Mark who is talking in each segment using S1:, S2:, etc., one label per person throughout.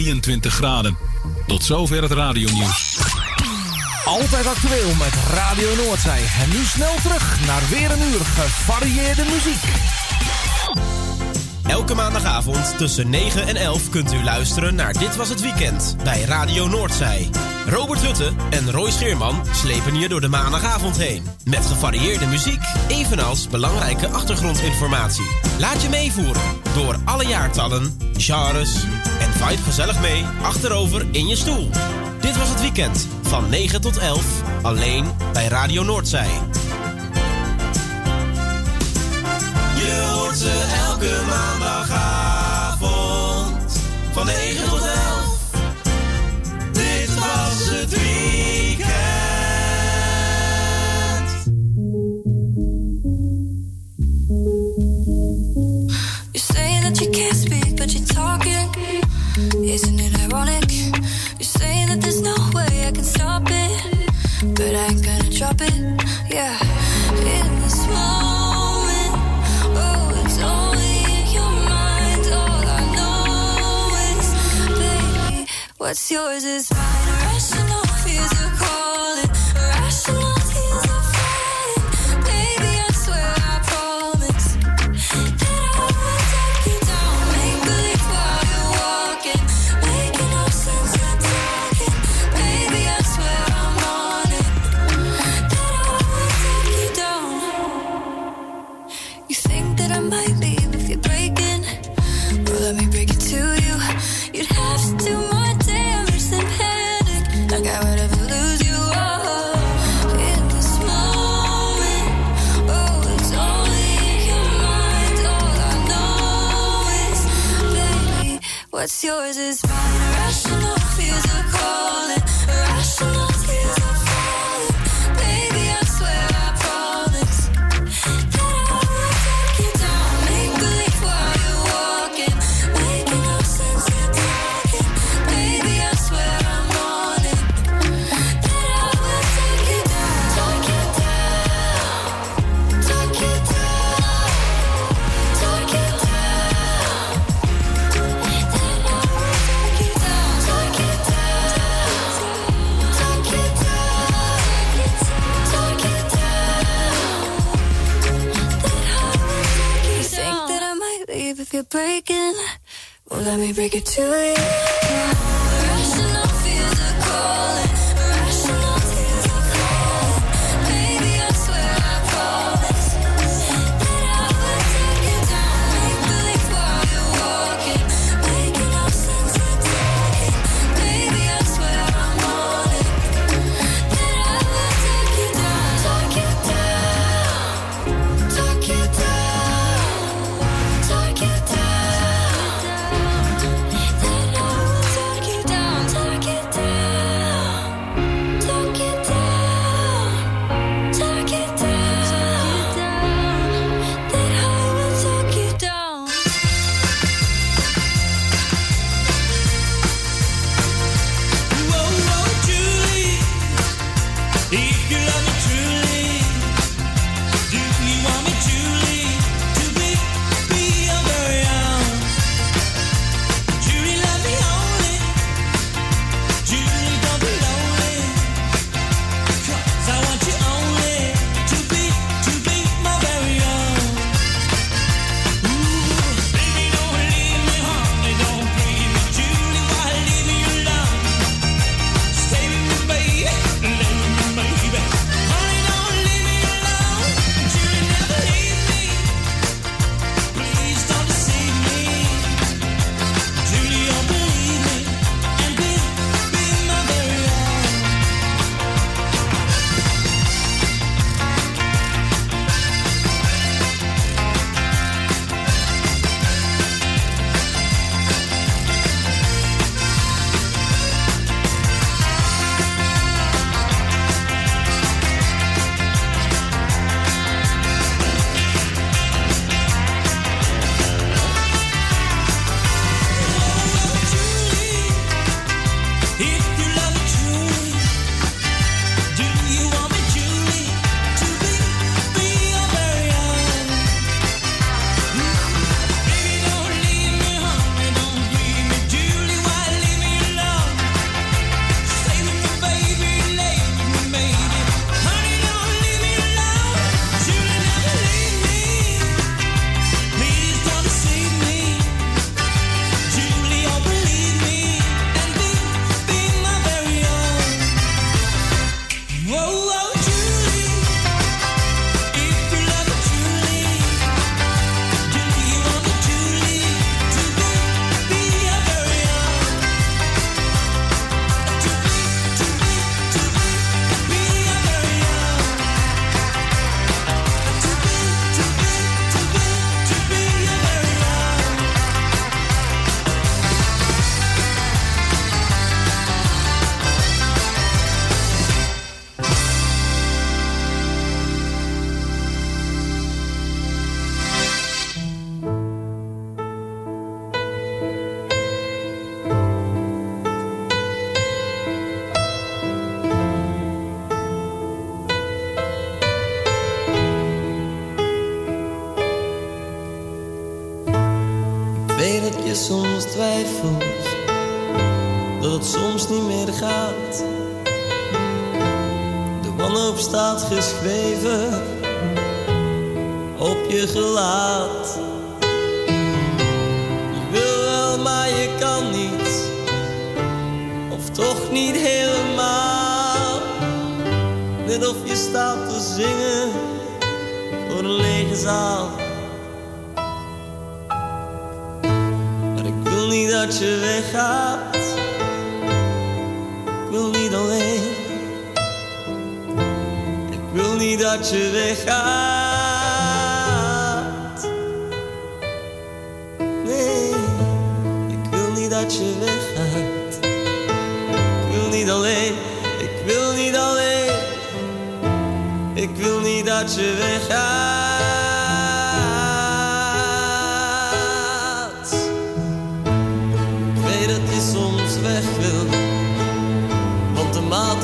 S1: 23 graden. Tot zover het radionieuws.
S2: Altijd actueel met Radio Noordzij. En nu snel terug naar weer een uur gevarieerde muziek.
S3: Elke maandagavond tussen 9 en 11 kunt u luisteren naar Dit Was Het Weekend bij Radio Noordzij. Robert Hutte en Roy Scheerman slepen je door de maandagavond heen. Met gevarieerde muziek, evenals belangrijke achtergrondinformatie. Laat je meevoeren door alle jaartallen, genres en vibe gezellig mee achterover in je stoel. Dit was het weekend van 9 tot 11 alleen bij Radio Noordzij. Je hoort ze elke maandagavond van 9
S4: Isn't it ironic? You're saying that there's no way I can stop it, but I ain't gonna drop it. Yeah, in this moment, oh, it's only in your mind. All I know is, baby, what's yours is mine. What's yours is you're breaking? Well, let me break it to you.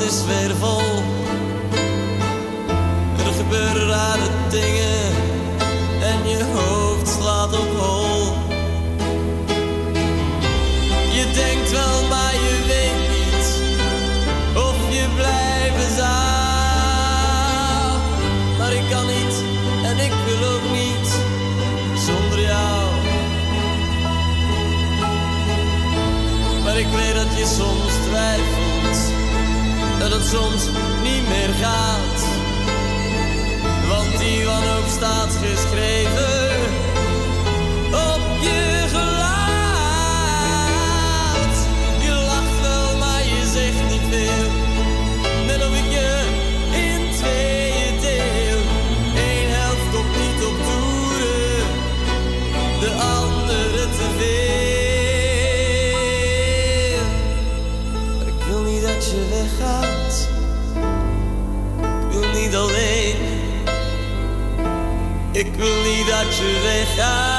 S5: is. Er gebeuren rare dingen en je hoofd slaat op hol. Je denkt wel, maar je weet niet of je blijven zou. Maar ik kan niet en ik wil ook niet zonder jou. Maar ik weet dat je soms soms niet meer gaat. Want die wanhoop staat geschreven. 只为
S1: 爱。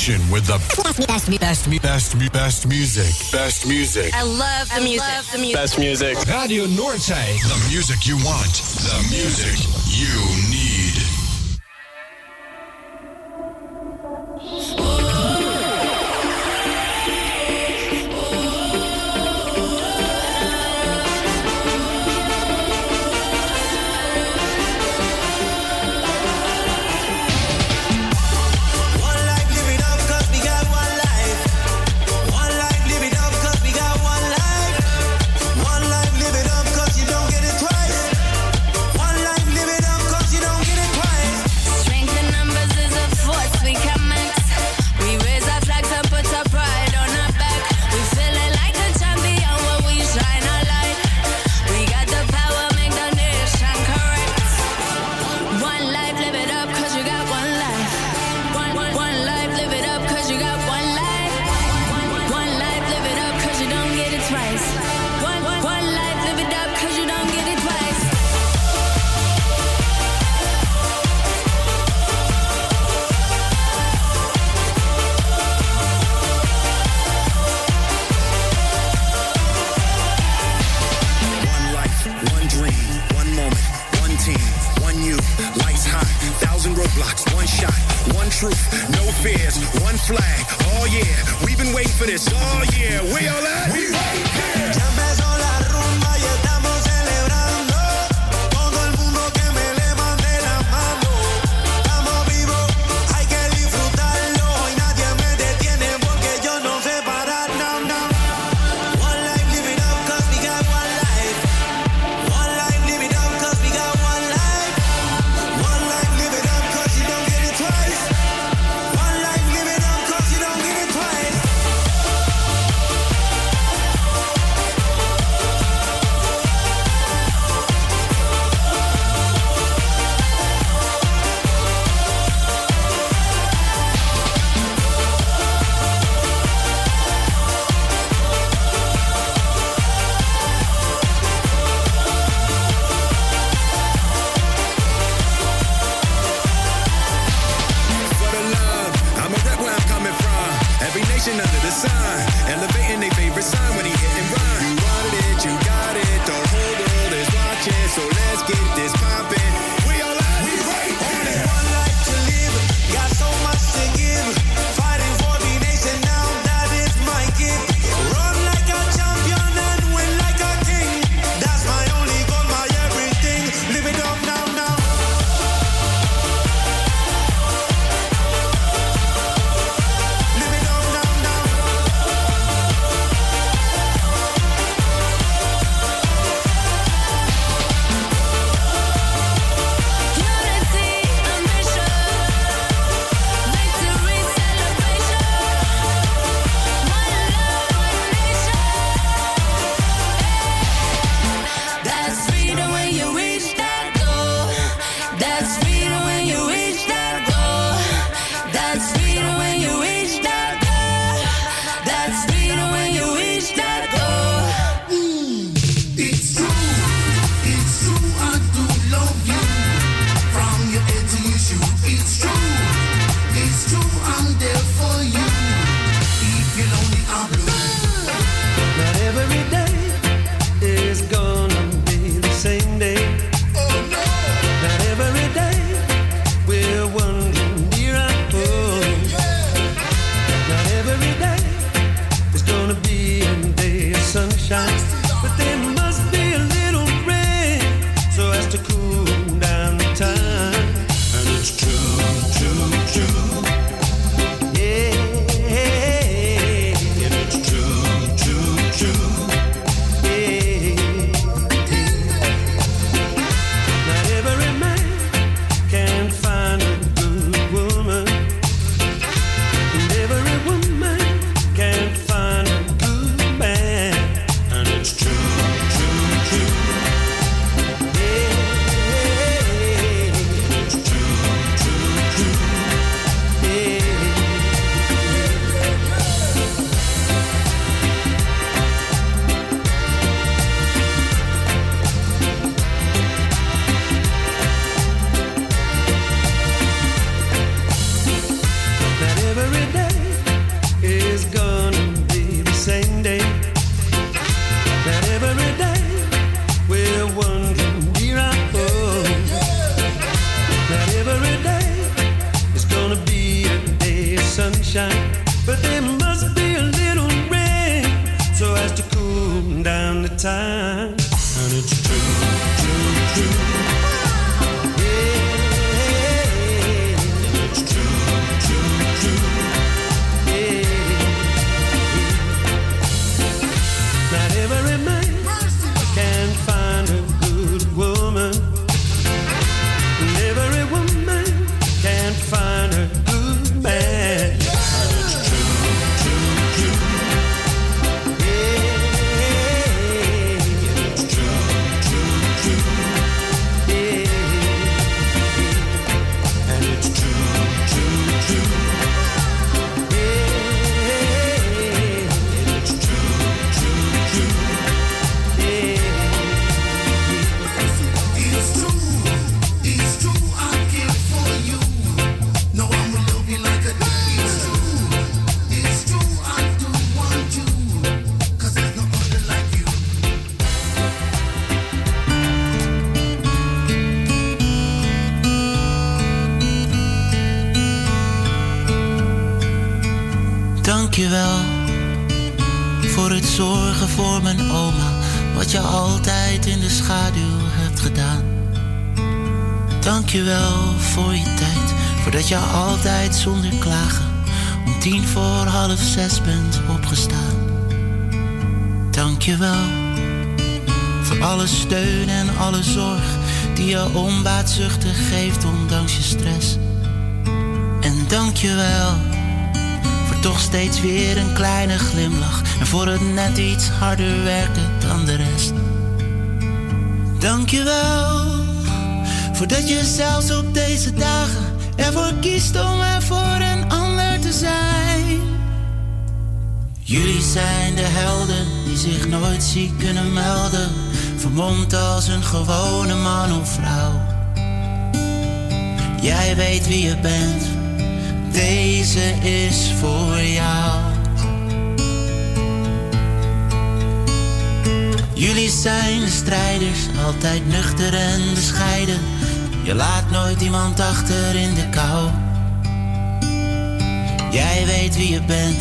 S1: station with the best, best, best, best, best music. Best music.
S6: I love the I music. Love the music.
S3: Best music.
S2: Radio Norte.
S1: The music you want. The music you
S7: je onbaatzuchtig geeft ondanks je stress. En dankjewel voor toch steeds weer een kleine glimlach en voor het net iets harder werken dan de rest. Dankjewel voordat je zelfs op deze dagen ervoor kiest om er voor een ander te zijn. Jullie zijn de helden die zich nooit ziek kunnen melden, vermomd als een gewone man of vrouw. Jij weet wie je bent, deze is voor jou. Jullie zijn de strijders, altijd nuchter en bescheiden. Je laat nooit iemand achter in de kou. Jij weet wie je bent,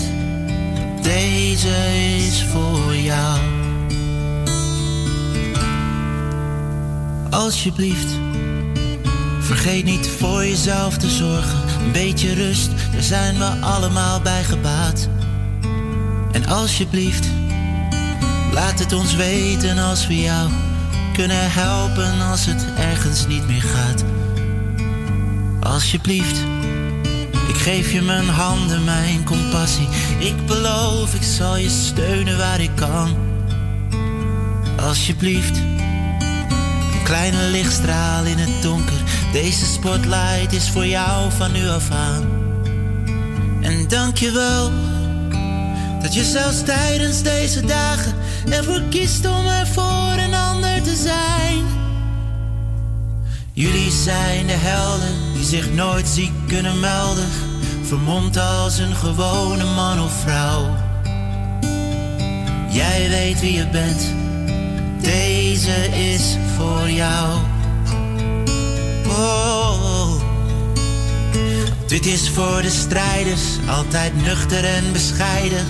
S7: deze is voor jou. Alsjeblieft, vergeet niet voor jezelf te zorgen. Een beetje rust, daar zijn we allemaal bij gebaat. En alsjeblieft, laat het ons weten als we jou kunnen helpen als het ergens niet meer gaat. Alsjeblieft, ik geef je mijn handen, mijn compassie. Ik beloof, ik zal je steunen waar ik kan. Alsjeblieft, een kleine lichtstraal in het donker. Deze spotlight is voor jou van nu af aan. En dank je wel dat je zelfs tijdens deze dagen ervoor kiest om er voor een ander te zijn. Jullie zijn de helden die zich nooit ziek kunnen melden, vermomd als een gewone man of vrouw. Jij weet wie je bent, deze is voor jou. Dit is voor de strijders, altijd nuchter en bescheiden.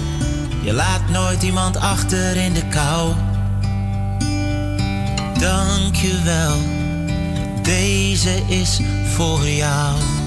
S7: Je laat nooit iemand achter in de kou. Dank je wel, deze is voor jou.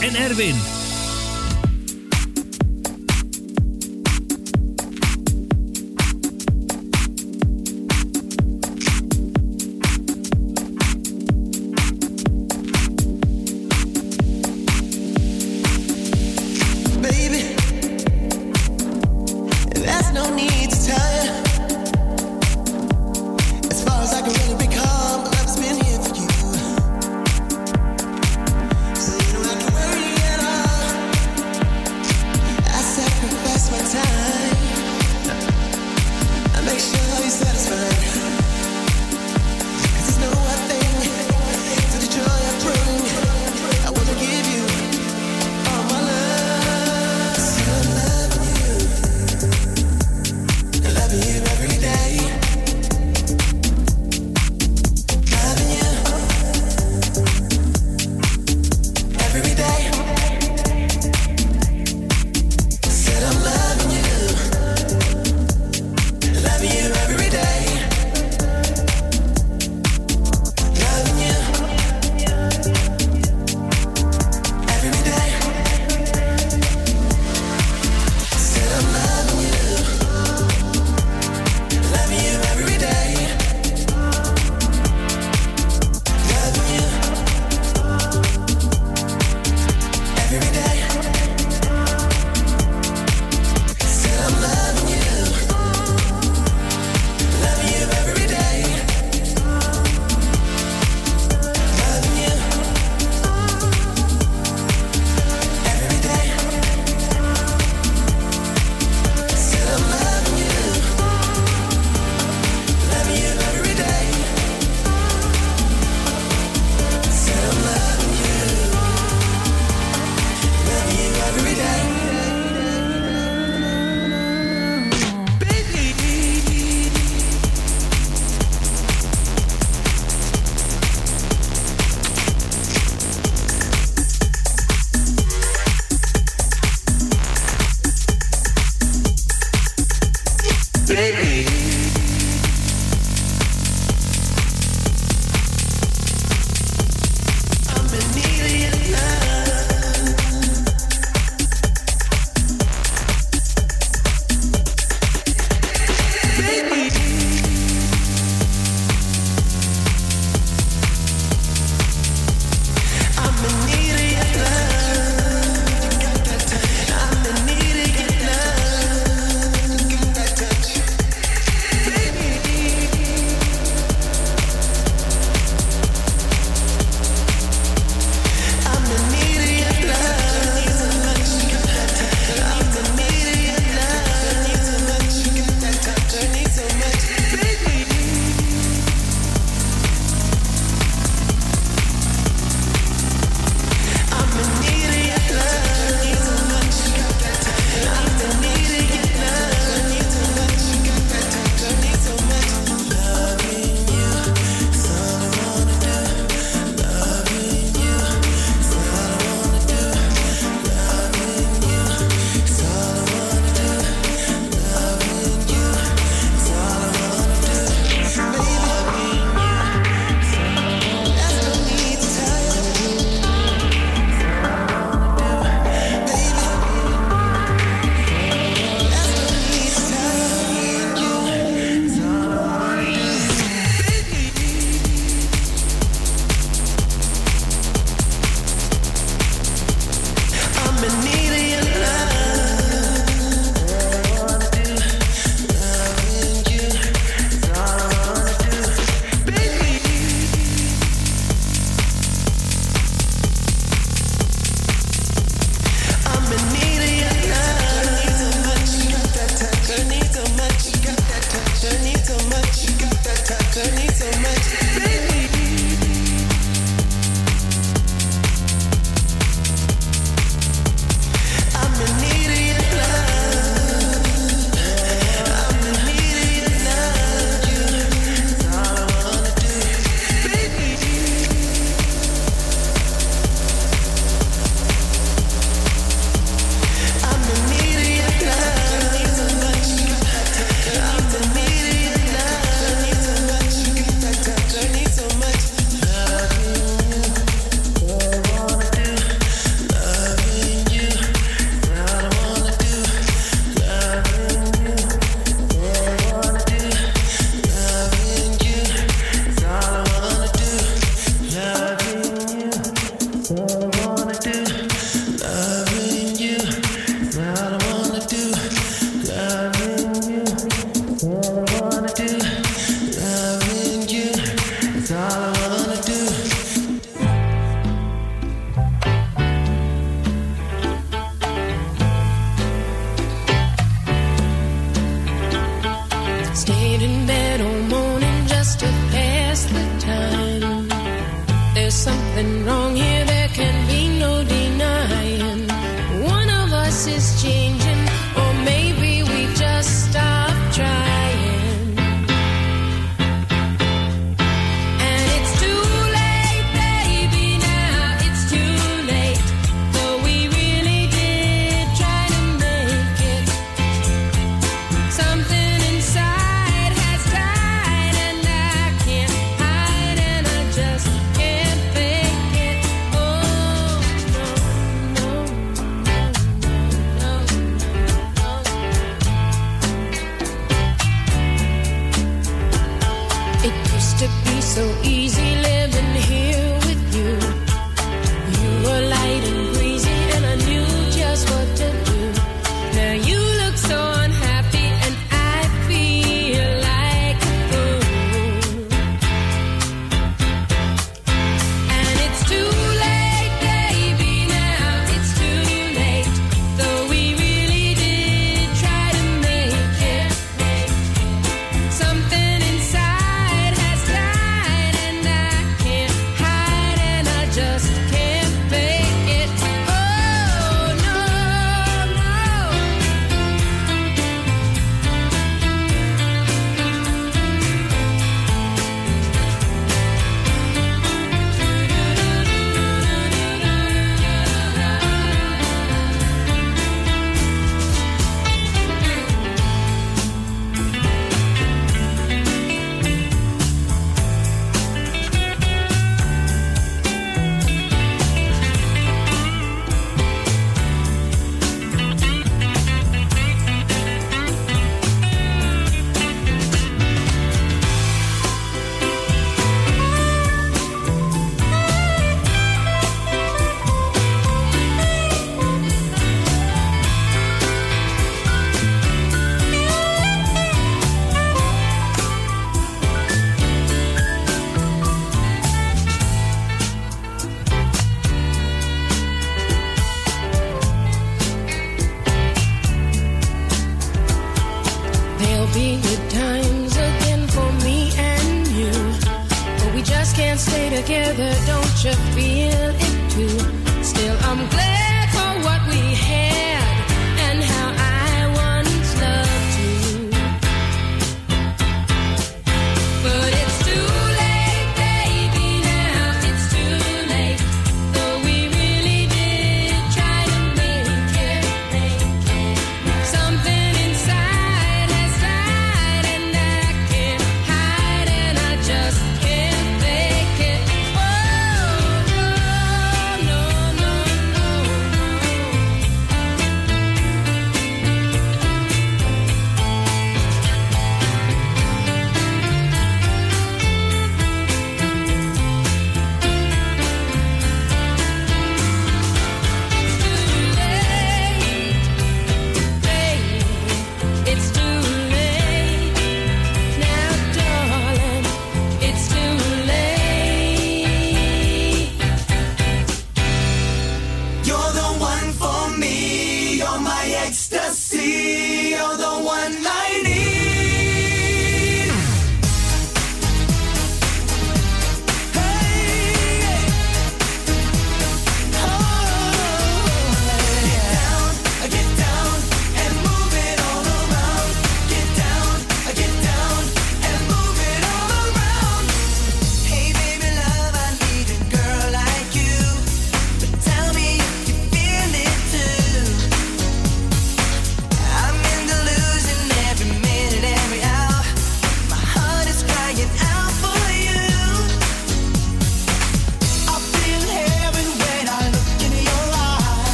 S8: En Erwin.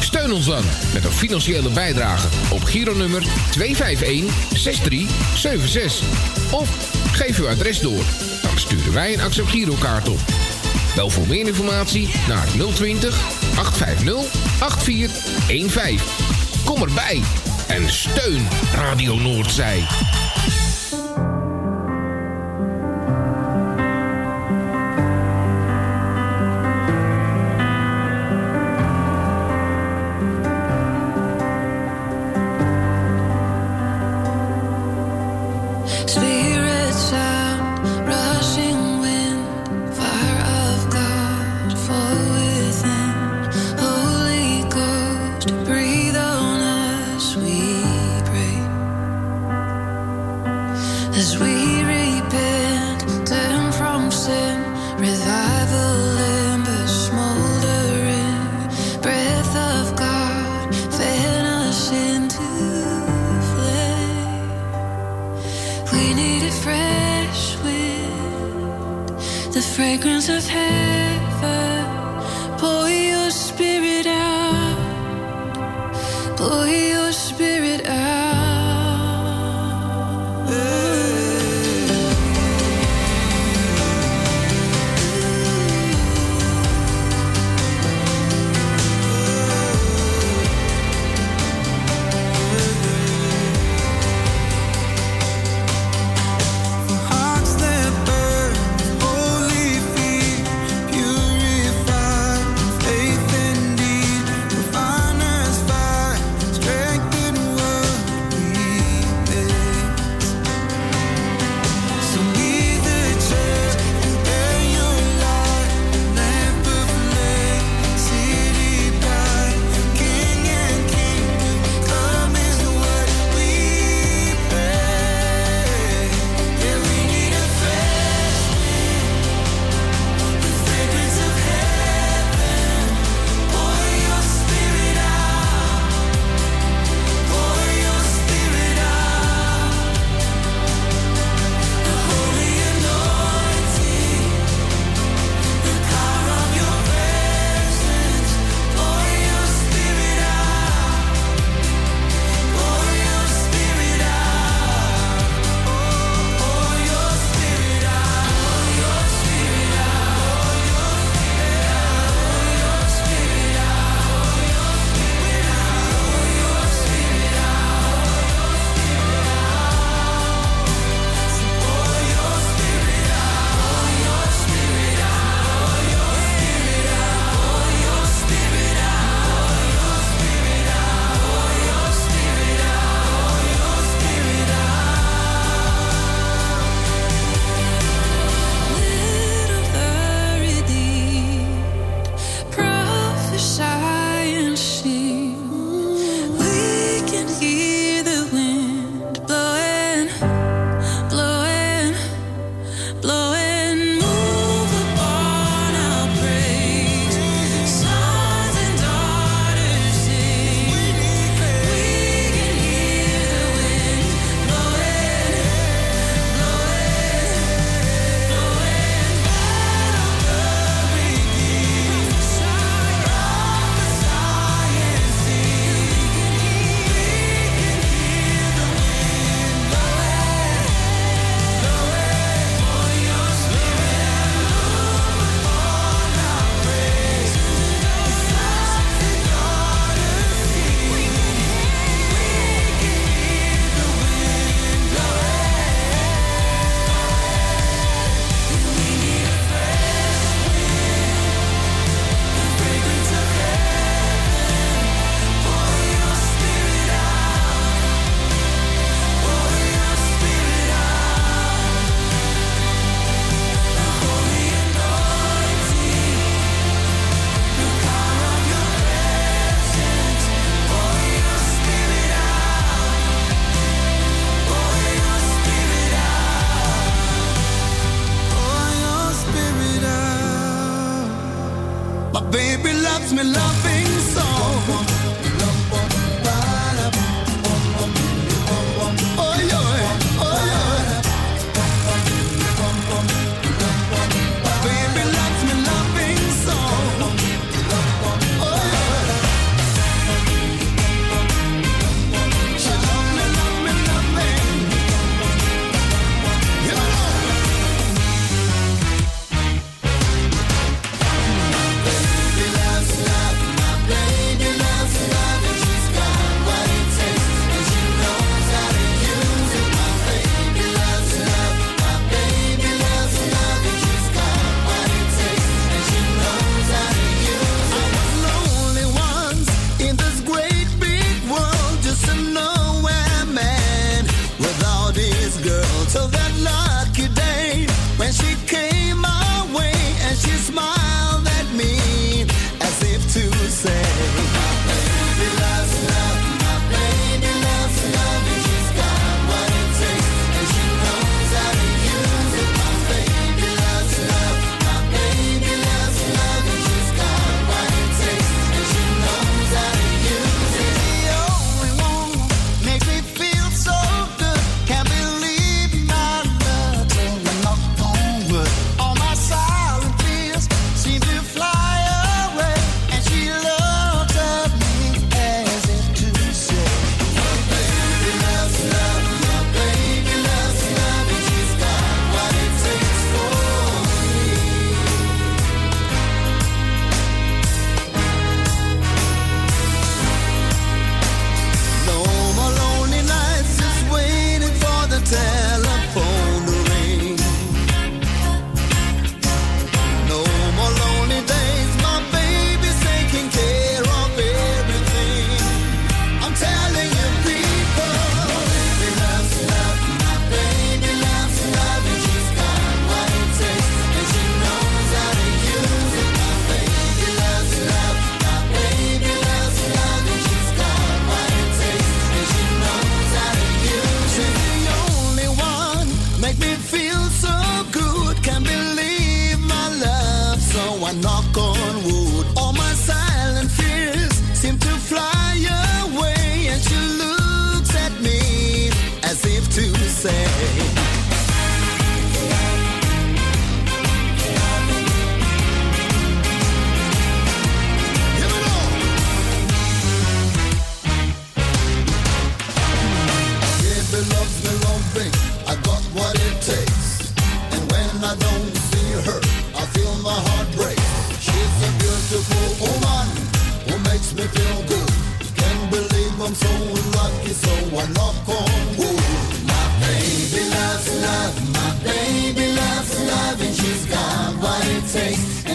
S4: Steun ons dan met een financiële bijdrage op Gironummer 251-6376. Of geef uw adres door. Dan sturen wij een Accept Girokaart op. Bel voor meer informatie naar 020 850 8415. Kom erbij en steun Radio Noordzij.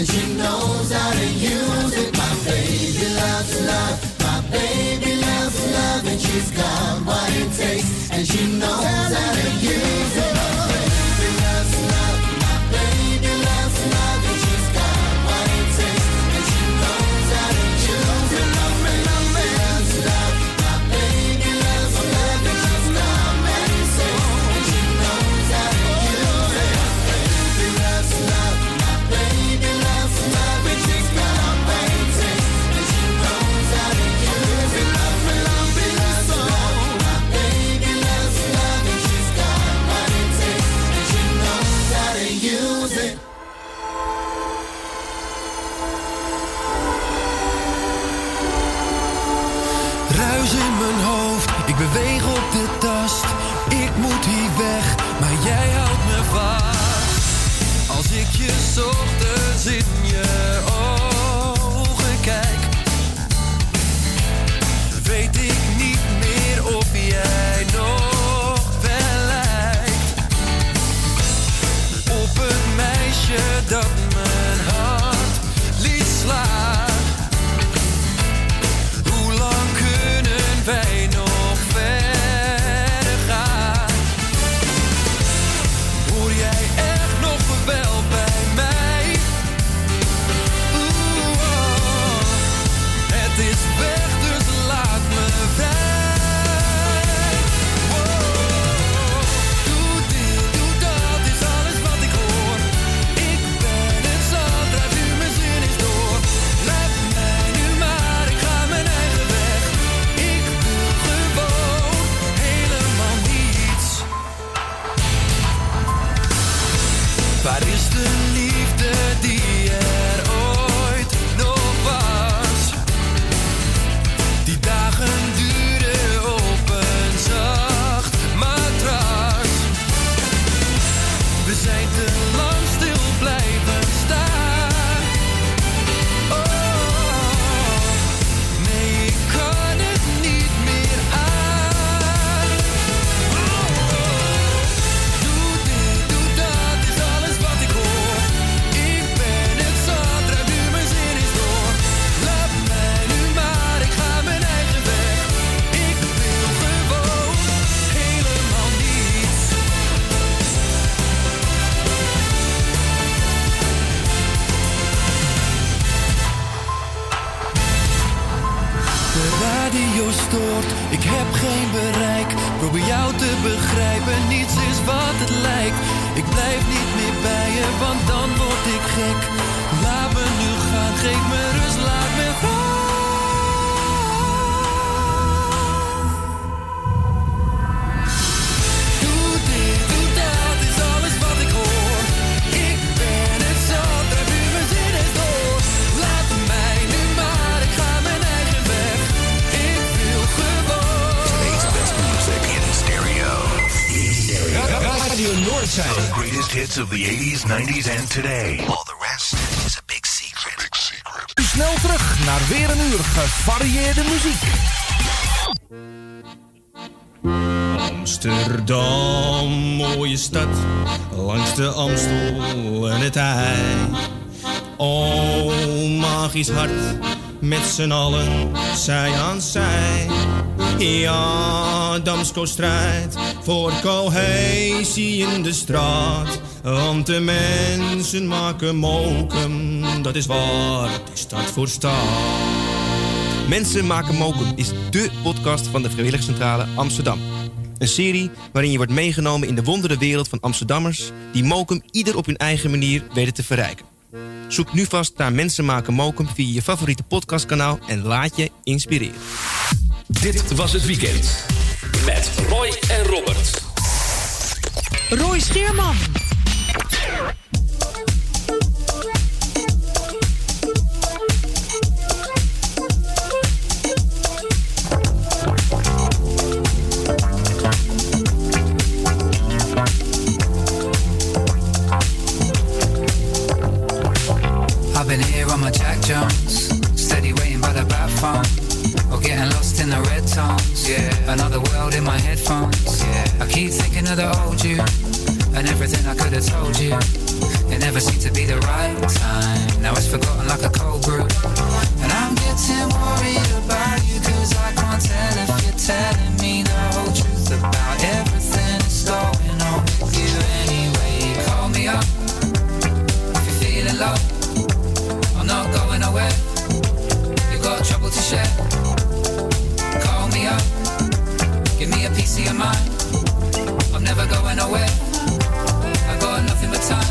S9: Imagine of the
S10: 80s, 90s, and today. All the rest is a big secret. Big secret.
S2: Nu snel terug naar weer een uur gevarieerde muziek.
S11: Amsterdam, mooie stad, langs de Amstel en het IJ. Oh, magisch hart, met z'n allen, zij aan zij. Ja, Damsko strijdt voor cohesie in de straat. Want de mensen maken mokum, dat is waar, het is stad voor stad.
S12: Mensen maken mokum is dé podcast van de Vrijwilligcentrale Amsterdam. Een serie waarin je wordt meegenomen in de wondere wereld van Amsterdammers... die mokum ieder op hun eigen manier weten te verrijken. Zoek nu vast naar Mensen maken mokum via je favoriete podcastkanaal... en laat je inspireren.
S13: Dit was het weekend. Met Roy en Robert.
S14: Roy Scheerman.
S15: I've been here on my Jack Jones, steady waiting by the bat lost in the red tones. Yeah, another world in my headphones. Yeah, I keep thinking of the old you and everything I could have told you. It never seemed to be the right time. Now it's forgotten like a cold brew, and I'm getting worried about you 'cause I can't tell if you're telling me I'm never going nowhere. I got nothing but time.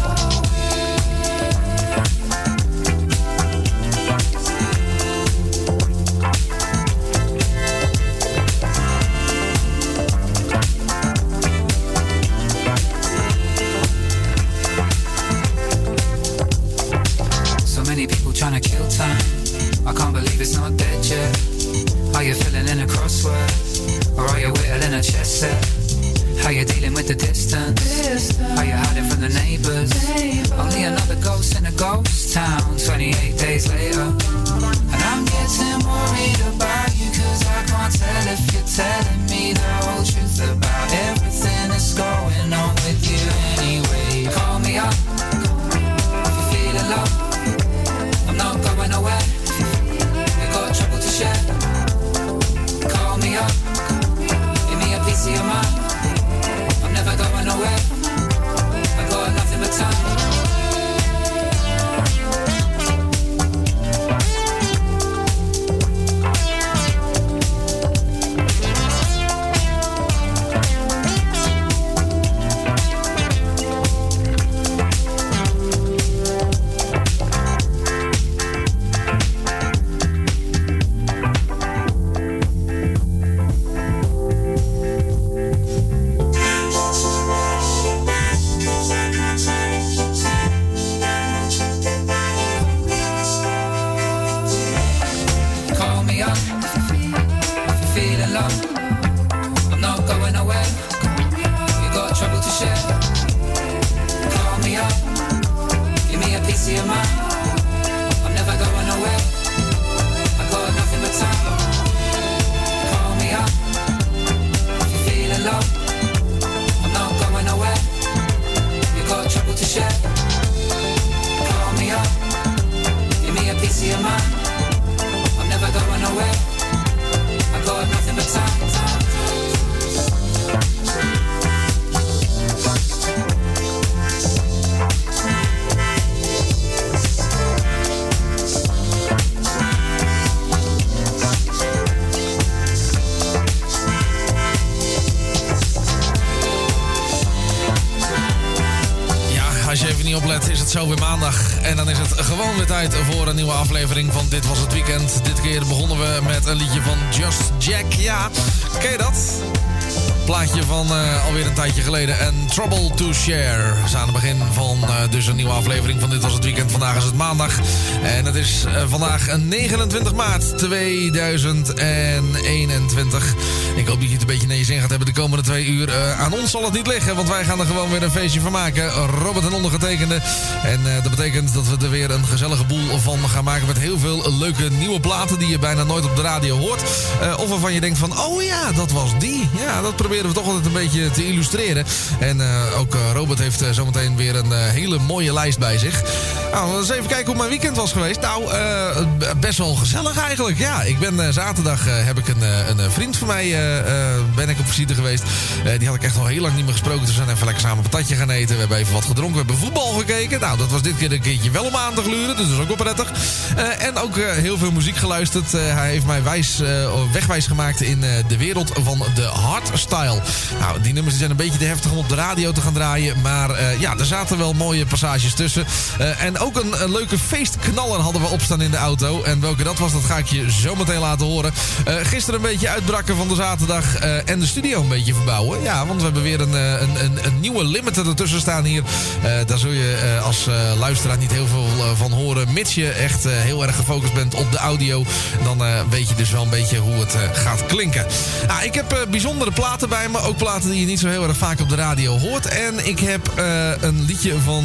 S15: So many people trying to kill time. I can't believe it's not dead yet. Are you feeling in a crossword? Or are you whittling a chess set? How you dealing with the distance? Are you hiding from the neighbors? Only another ghost in a ghost town 28 days later. And I'm getting worried about you cause I can't tell if you're telling me the whole truth about everything that's going on with you anyway. Call me up if you're feeling low. I'm not going nowhere. You got trouble to share.
S2: Geleden. En Trouble to Share. We zijn aan het begin van eh, dus een nieuwe aflevering van Dit Was Het Weekend. Vandaag is het maandag. En het is eh, vandaag 29 maart 2021. Ik hoop dat je het een beetje naar je zin gaat hebben de komende twee uur. Eh, aan ons zal het niet liggen, want wij gaan er gewoon weer een feestje van maken. Robert en ondergetekende. En eh, dat betekent dat we er weer een gezellige boel van gaan maken... met heel veel leuke nieuwe platen die je bijna nooit op de radio hoort. Eh, of waarvan je denkt van, oh ja, dat was die. Ja, dat proberen we toch altijd een beetje te illustreren. En ook Robert heeft zometeen weer een hele mooie lijst bij zich. Nou, eens even kijken hoe mijn weekend was geweest. Nou, eh, best wel gezellig eigenlijk. Ja, ik ben eh, zaterdag eh, heb ik een, een vriend van mij ben ik op visite geweest. Die had ik echt al heel lang niet meer gesproken. Dus we zijn even lekker samen een patatje gaan eten. We hebben even wat gedronken. We hebben voetbal gekeken. Nou, dat was dit keer een keertje wel om aan te gluren. Dus dat is ook wel prettig. En ook heel veel muziek geluisterd. Hij heeft mij wijs, wegwijs gemaakt in de wereld van de hardstyle. Nou, die nummers zijn een beetje te heftig om op de radio te gaan draaien. Maar ja, er zaten wel mooie passages tussen. En ook een, een leuke feestknaller hadden we opstaan in de auto. En welke dat was, dat ga ik je zo meteen laten horen. Eh, gisteren een beetje uitbrakken van de zaterdag. eh, en de studio een beetje verbouwen. Ja, want we hebben weer een, eh, een, een, een nieuwe limiter ertussen staan hier. Daar zul je als luisteraar niet heel veel van horen. Mits je echt heel erg gefocust bent op de audio. Dan weet je dus wel een beetje hoe het gaat klinken. Nou, ik heb bijzondere platen bij me. Ook platen die je niet zo heel erg vaak op de radio hoort. En ik heb een liedje van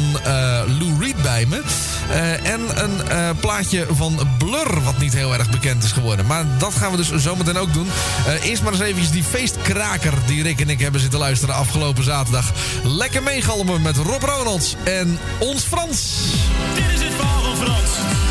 S2: Lou Reed bij me. Eh, en een eh, plaatje van Blur, wat niet heel erg bekend is geworden. Maar dat gaan we dus zometeen ook doen. Eh, eerst maar eens eventjes die feestkraker die Rick en ik hebben zitten luisteren afgelopen zaterdag. Lekker meegalmen met Rob Ronalds en ons Frans.
S16: Dit is het verhaal van Frans.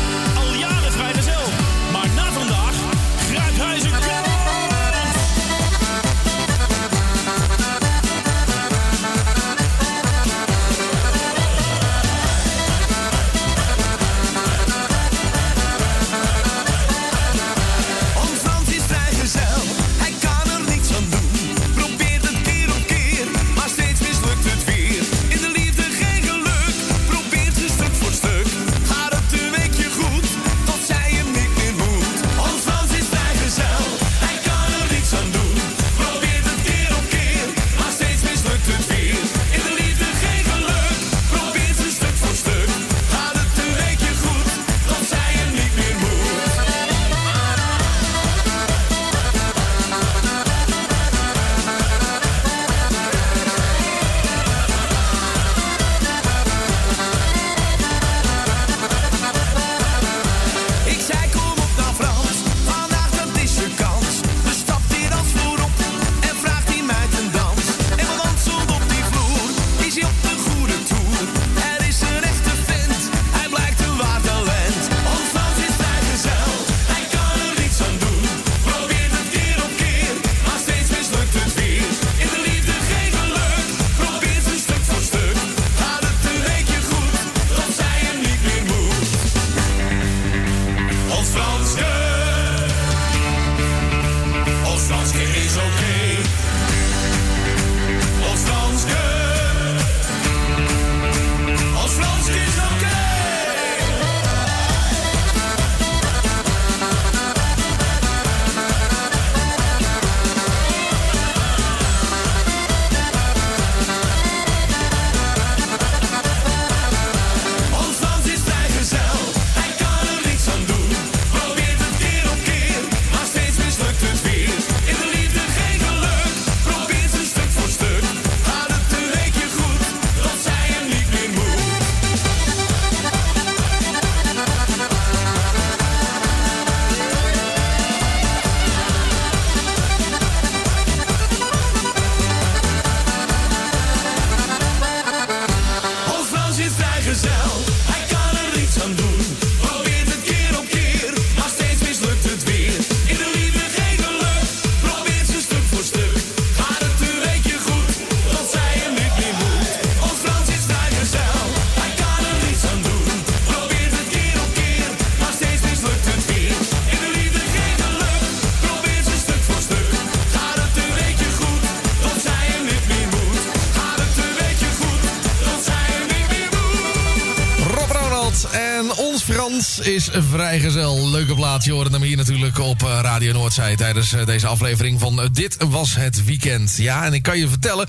S17: Is vrijgezel.
S2: Leuke plaatje horen hem hier natuurlijk op eh, Radio Noordzij... tijdens eh, deze aflevering van eh, Dit Was Het Weekend. Ja, en ik kan je vertellen...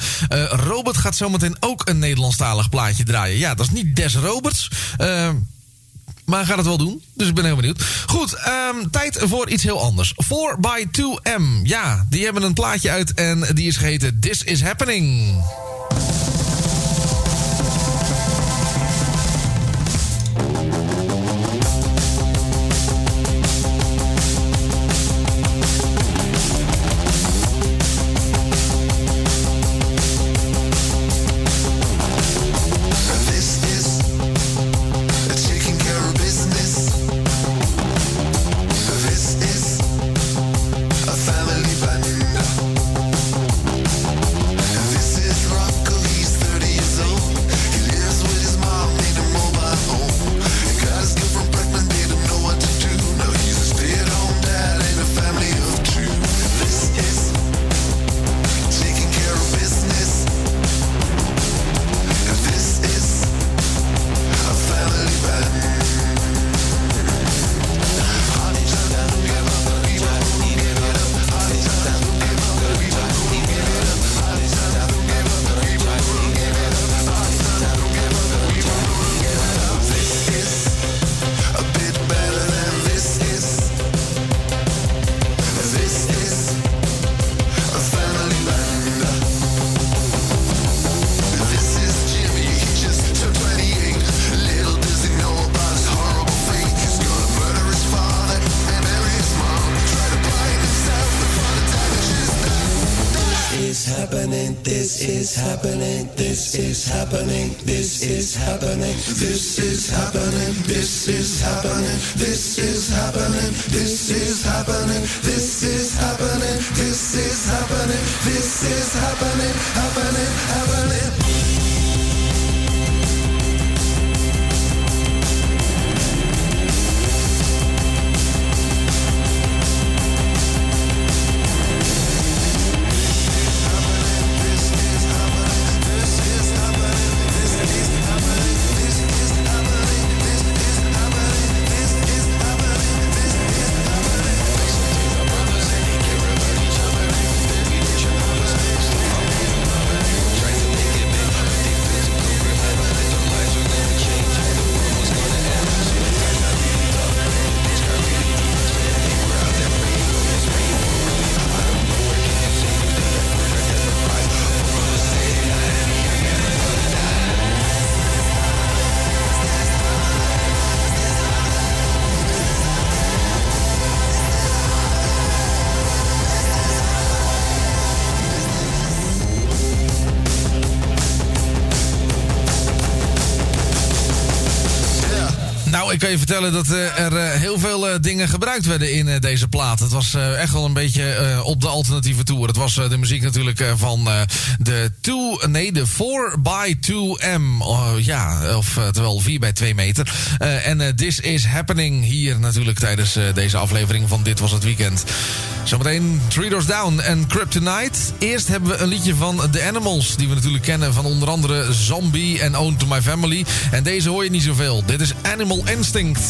S2: Robert gaat zometeen ook een Nederlandstalig plaatje draaien. Ja, dat is niet Des Roberts... maar hij gaat het wel doen, dus ik ben heel benieuwd. Goed, ehm, tijd voor iets heel anders. 4x2M, ja, die hebben een plaatje uit en die is geheten This Is Happening.
S18: This is
S17: happening, this is happening, this is happening, this is happening, this is happening, this is happening, this is happening, this is happening, this is happening, happening, happening.
S2: Je vertellen dat eh, er eh, heel veel eh, dingen gebruikt werden in deze plaat. Het was echt wel een beetje op de alternatieve tour. Het was de muziek natuurlijk van de 2, nee, de 4x2M. Oh, ja, of terwijl 4 bij 2 meter. En This is Happening hier natuurlijk tijdens deze aflevering van Dit Was Het Weekend. Zometeen Three Doors Down en Kryptonite. Eerst hebben we een liedje van The Animals, die we natuurlijk kennen van onder andere Zombie en Own to My Family. En deze hoor je niet zoveel. Dit is Animal Instinct.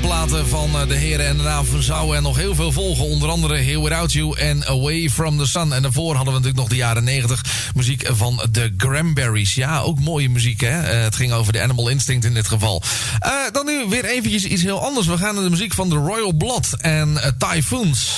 S2: platen van eh, de heren en daarna zouden en nog heel veel volgen. Onder andere Here Without You en Away From The Sun. En daarvoor hadden we natuurlijk nog de jaren 90 muziek van de Granberries. Ja, ook mooie muziek hè. Eh, het ging over de Animal Instinct in dit geval. Eh, dan nu weer eventjes iets heel anders. We gaan naar de muziek van The Royal Blood en Typhoons.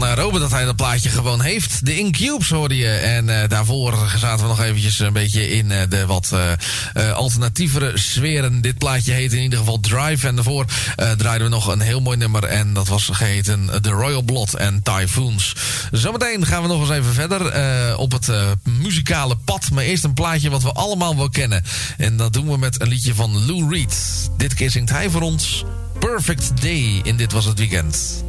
S2: Van eh, dat hij dat plaatje gewoon heeft. De Incubes hoorde je. En eh, daarvoor zaten we nog eventjes een beetje in eh, de wat eh, alternatievere sferen. Dit plaatje heet in ieder geval Drive. En daarvoor draaiden we nog een heel mooi nummer. En dat was geheten The Royal Blood and Typhoons. Zometeen gaan we nog eens even verder op het muzikale pad. Maar eerst een plaatje wat we allemaal wel kennen. En dat doen we met een liedje van Lou Reed. Dit keer zingt hij voor ons Perfect Day in Dit Was Het Weekend.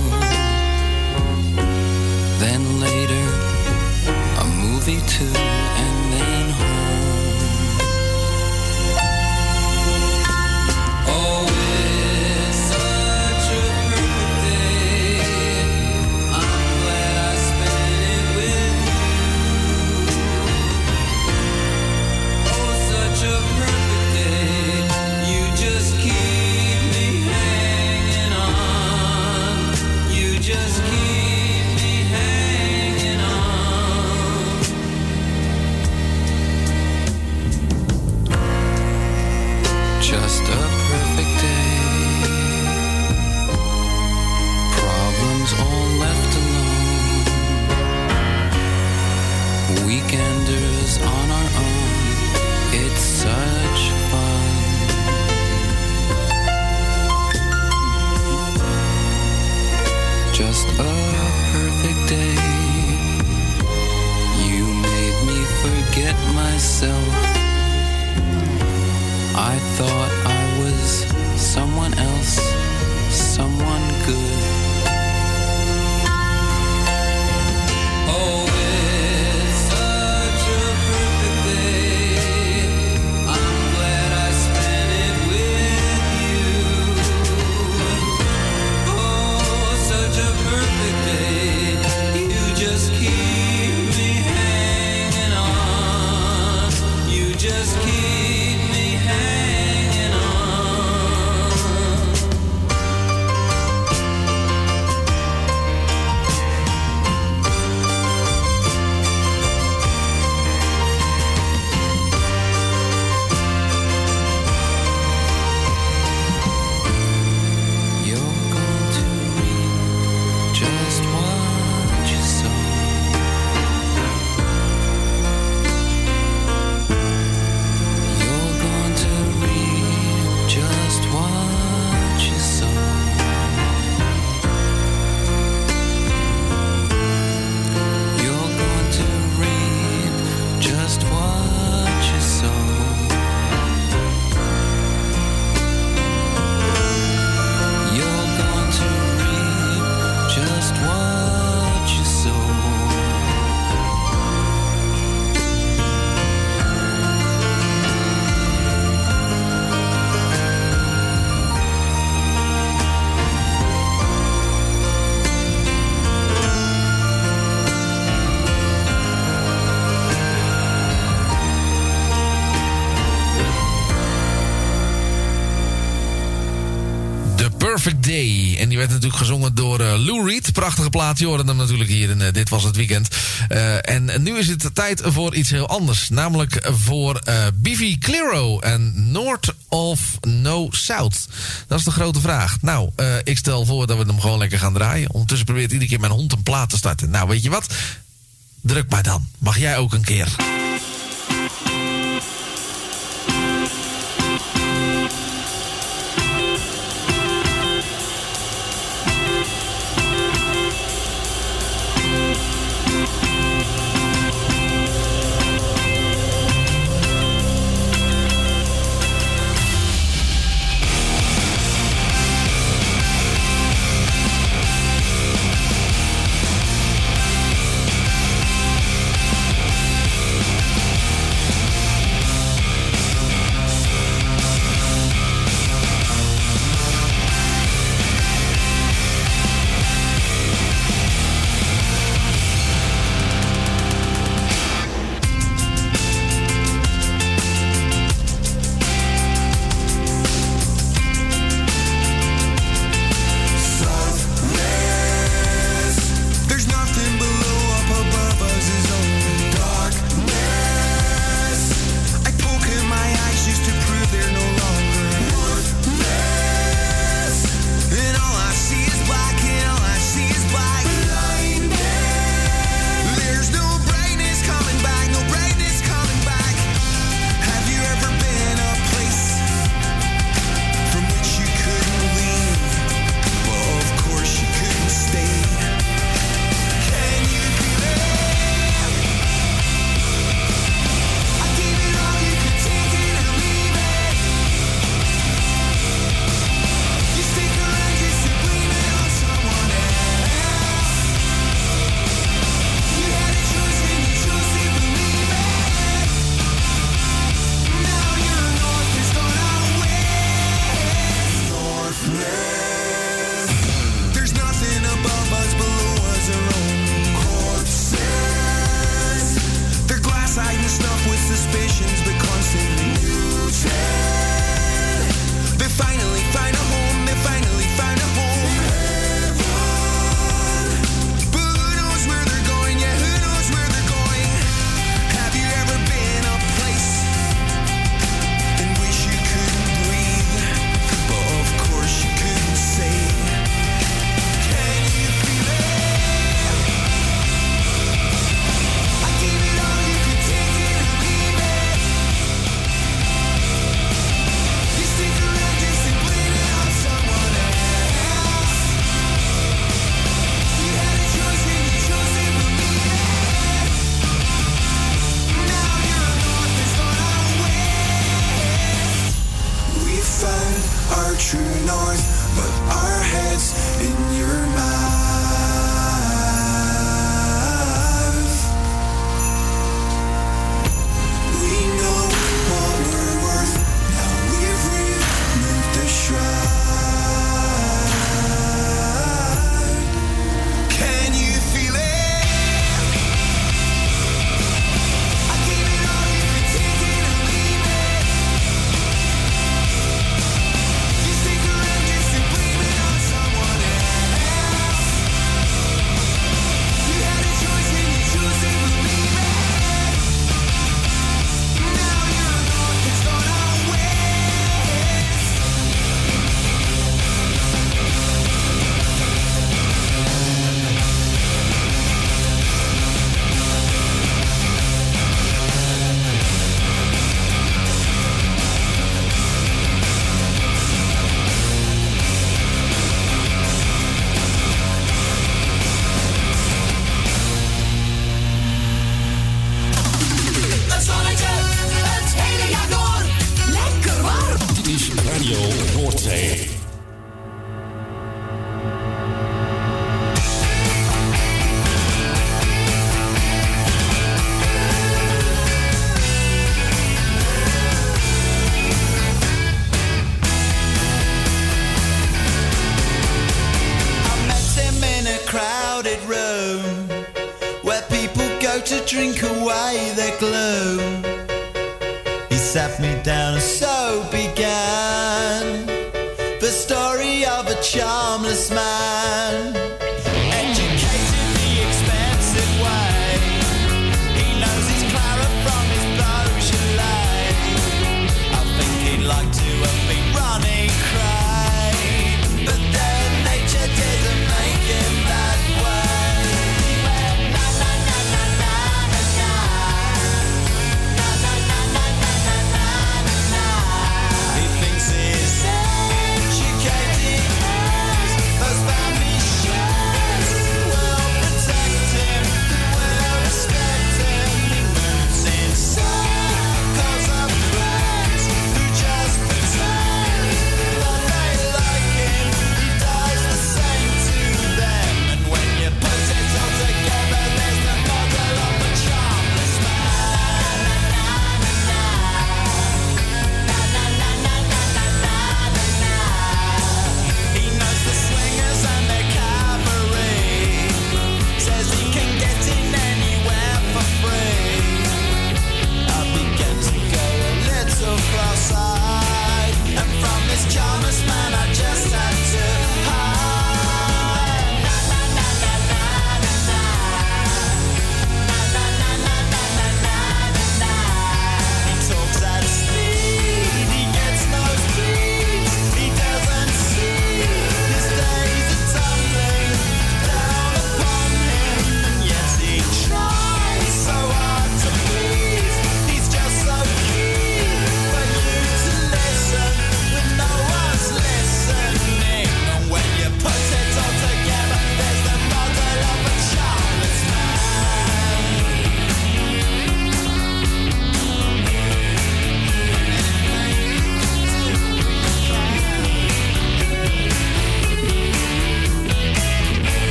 S19: me too Perfect Day.
S2: En die werd natuurlijk gezongen door eh, Lou Reed. Prachtige plaat. Je hoorde hem natuurlijk hier in eh, Dit Was Het Weekend. Eh, en nu is het tijd voor iets heel anders. Namelijk voor Bivi Clearo en North of No South. Dat is de grote vraag. Nou, ik stel voor dat we hem gewoon lekker gaan draaien. Ondertussen probeert iedere keer mijn hond een plaat te starten. Nou, weet je wat? Druk maar dan. Mag jij ook een keer.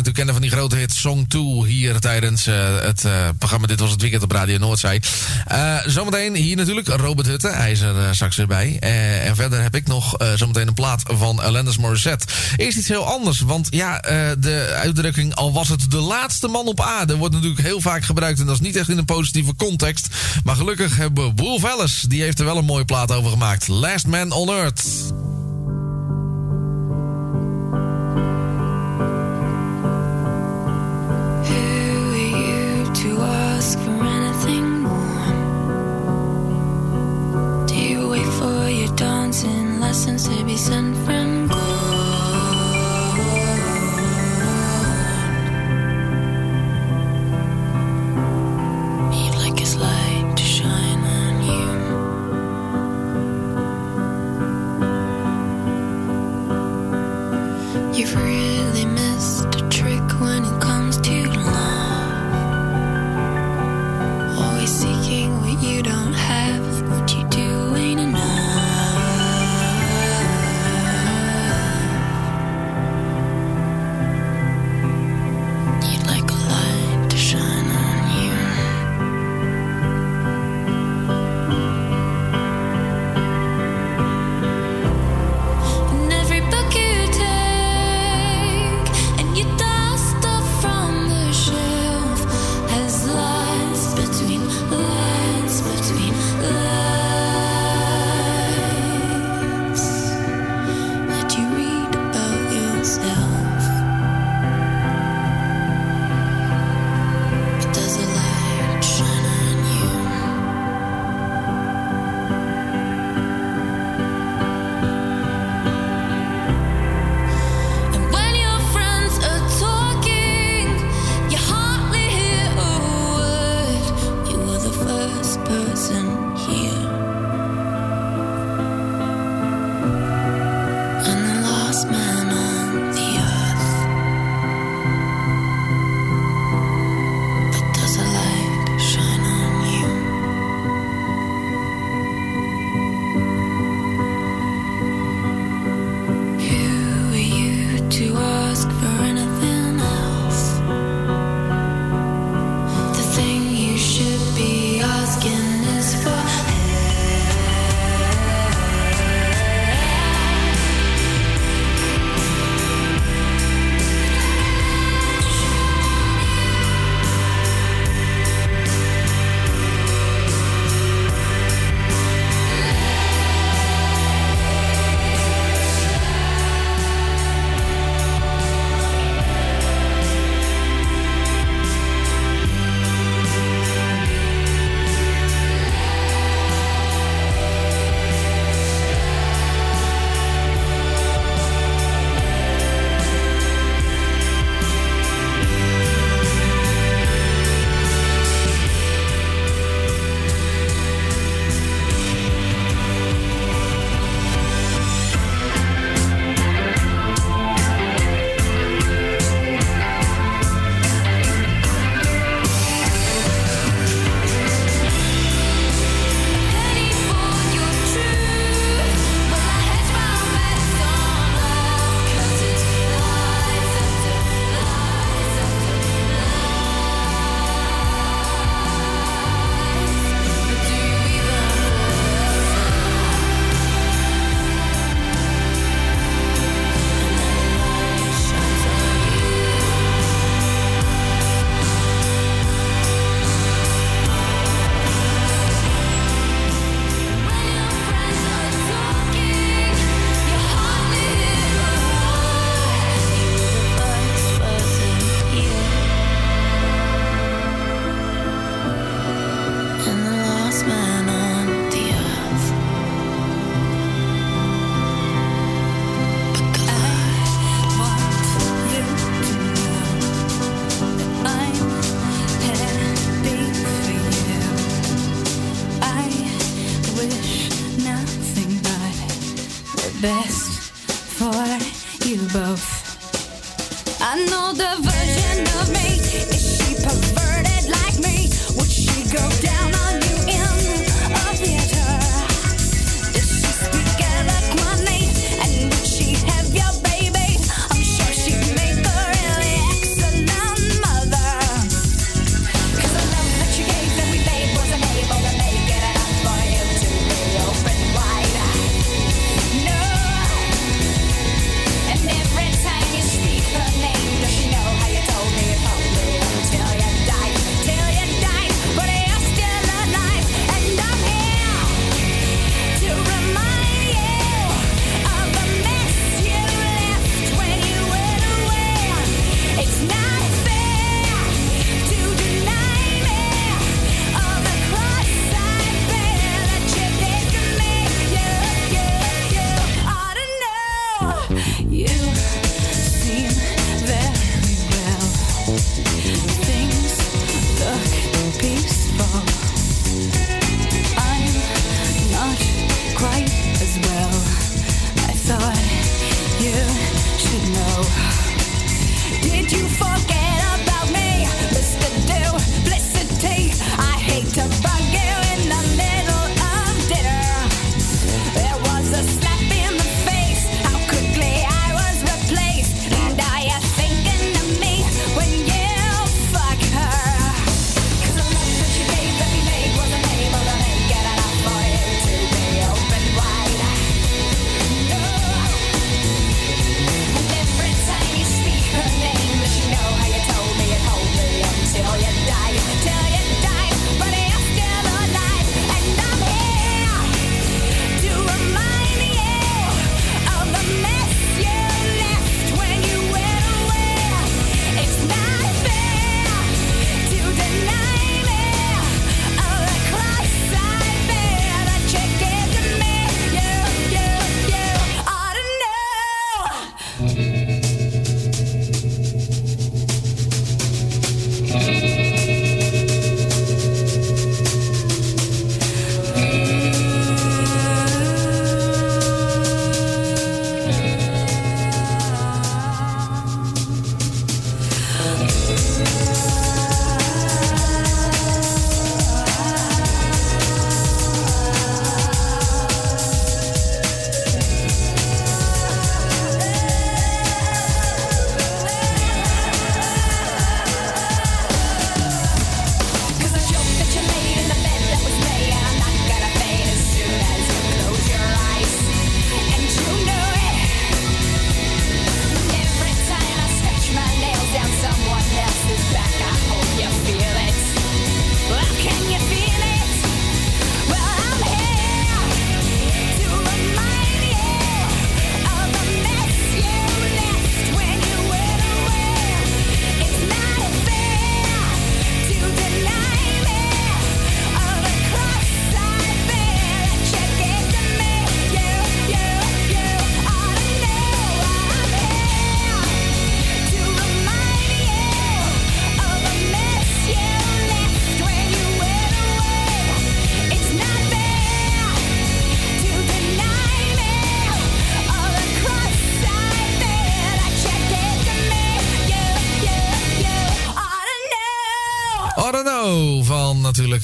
S2: Natuurlijk kennen van die grote hit Song 2 hier tijdens eh, het eh, programma Dit Was Het Weekend op Radio Noordzee. Eh zometeen hier natuurlijk Robert Hutte, hij is er straks weer bij. En verder heb ik nog zometeen een plaat van Alanis Morissette. Eerst iets heel anders, want ja, de uitdrukking al was het de laatste man op aarde wordt natuurlijk heel vaak gebruikt en dat is niet echt in een positieve context. Maar gelukkig hebben Wolf Alice, die heeft er wel een mooie plaat over gemaakt. Last Man on Earth.
S4: Lessons to be sent from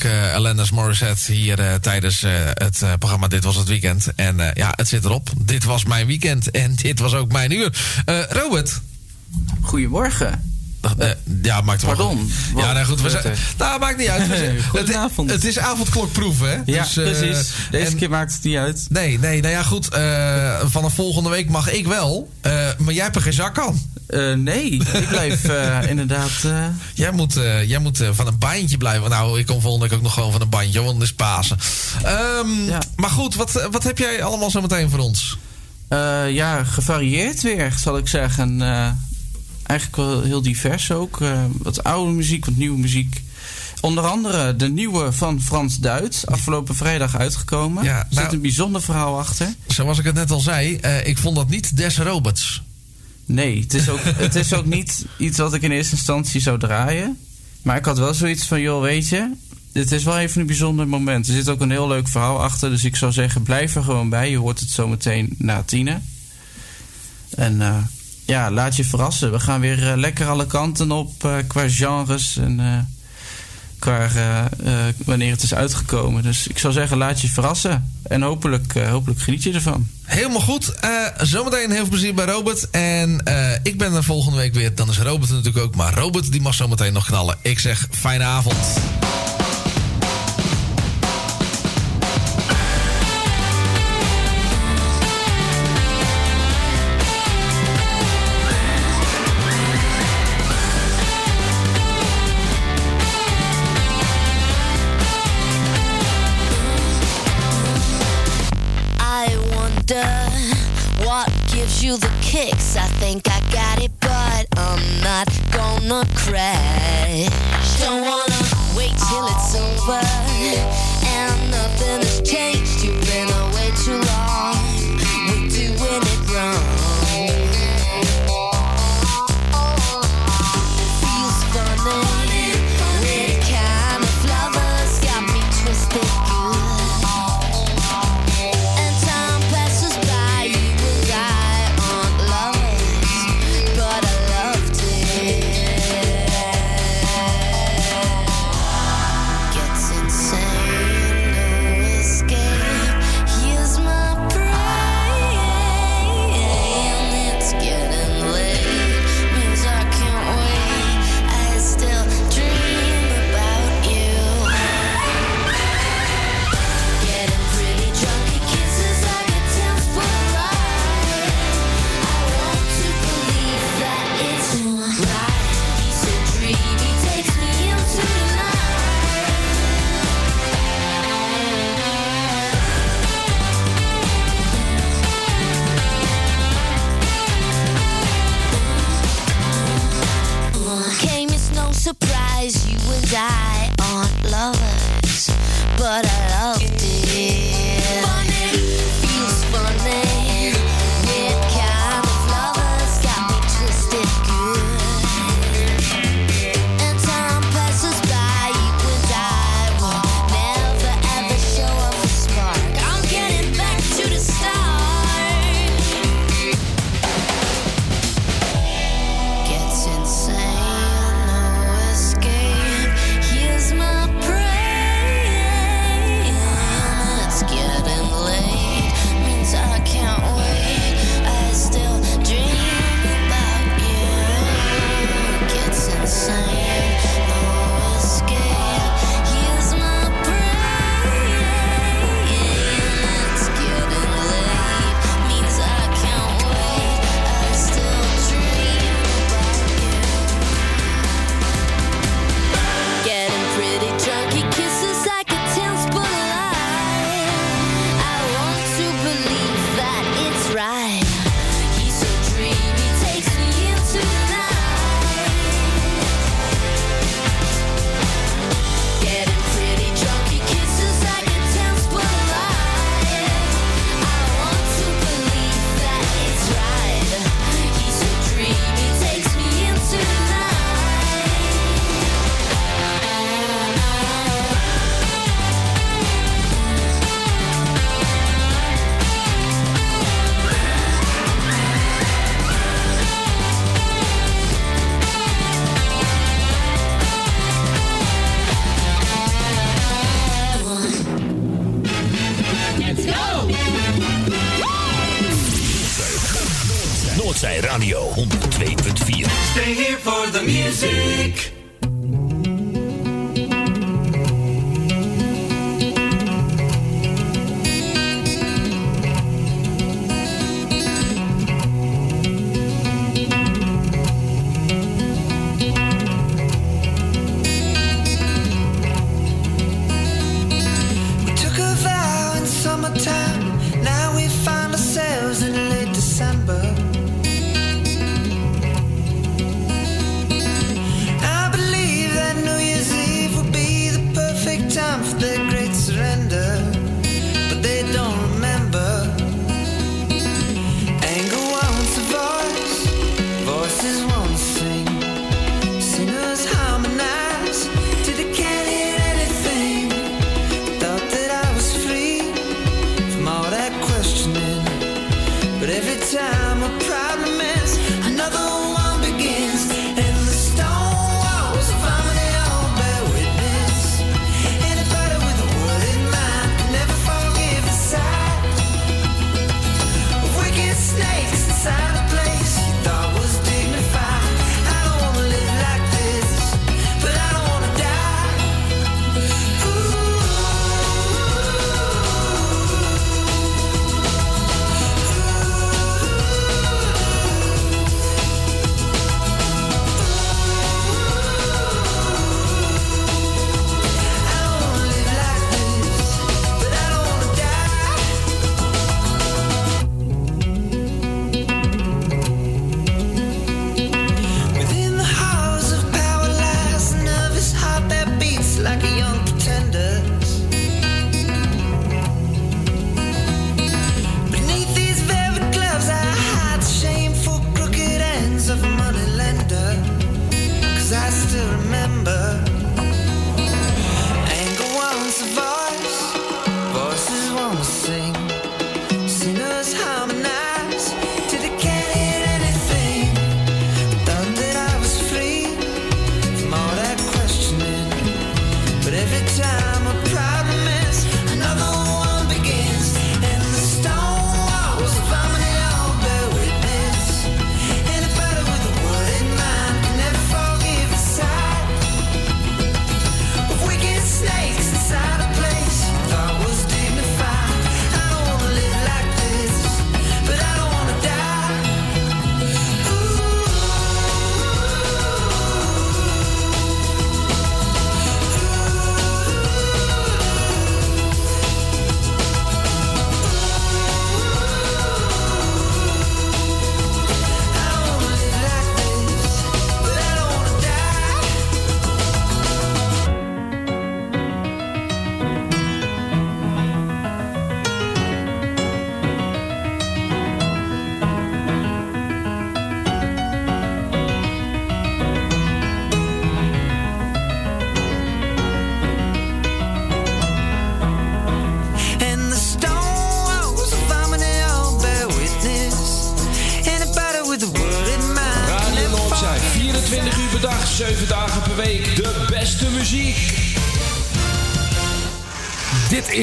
S2: natuurlijk Alanis Morissette hier eh, tijdens eh, het programma Dit Was Het Weekend. En ja, het zit erop. Dit was mijn weekend en dit was ook mijn uur. Robert.
S20: Goedemorgen.
S2: Ja, maakt wel
S20: Pardon.
S2: goed. Ja, nou goed. We zijn, nou, maakt niet uit. We zijn-
S20: Goedenavond.
S2: Het, het is avondklokproef, hè?
S20: Ja,
S2: Dus,
S20: precies. Deze
S2: en-
S20: keer maakt het niet uit.
S2: Nee, nee, nou ja, goed. vanaf volgende week mag ik wel. maar jij hebt er geen zak aan.
S20: Nee, ik blijf eh, inderdaad... eh,
S2: Jij moet, eh, jij moet eh, van een bandje blijven. Nou, ik kom volgende week ook nog gewoon van een bandje, want het is Pasen. Ehm, Maar goed, wat, wat heb jij allemaal zo meteen voor ons?
S20: Eh, ja, gevarieerd weer, zal ik zeggen. Eh, eigenlijk wel heel divers ook. Eh, wat oude muziek, wat nieuwe muziek. Onder andere de nieuwe van Frans Duits. Afgelopen vrijdag uitgekomen.
S2: Ja,
S20: er
S2: nou-
S20: zit een bijzonder verhaal achter.
S2: Zoals ik het net al zei, eh, ik vond dat niet Des Roberts.
S20: Nee, het is, ook, het is ook niet iets wat ik in eerste instantie zou draaien. Maar ik had wel zoiets van, joh, weet je... Dit is wel even een bijzonder moment. Er zit ook een heel leuk verhaal achter. Dus ik zou zeggen, blijf er gewoon bij. Je hoort het zo meteen na tienen. En eh, ja, laat je verrassen. We gaan weer eh, lekker alle kanten op eh, qua genres en qua eh, eh, wanneer het is uitgekomen. Dus ik zou zeggen, laat je verrassen. En hopelijk, eh, hopelijk geniet je ervan.
S2: Helemaal goed. Zometeen heel veel plezier bij Robert. En ik ben er volgende week weer. Dan is Robert er natuurlijk ook. Maar Robert die mag zometeen nog knallen. Ik zeg fijne avond.
S21: You the kicks. I think I got it, but I'm not gonna crash. Don't wanna wait till it's over and nothing has changed. You've been away too long.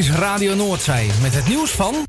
S13: Is Radio Noordzij met het nieuws van...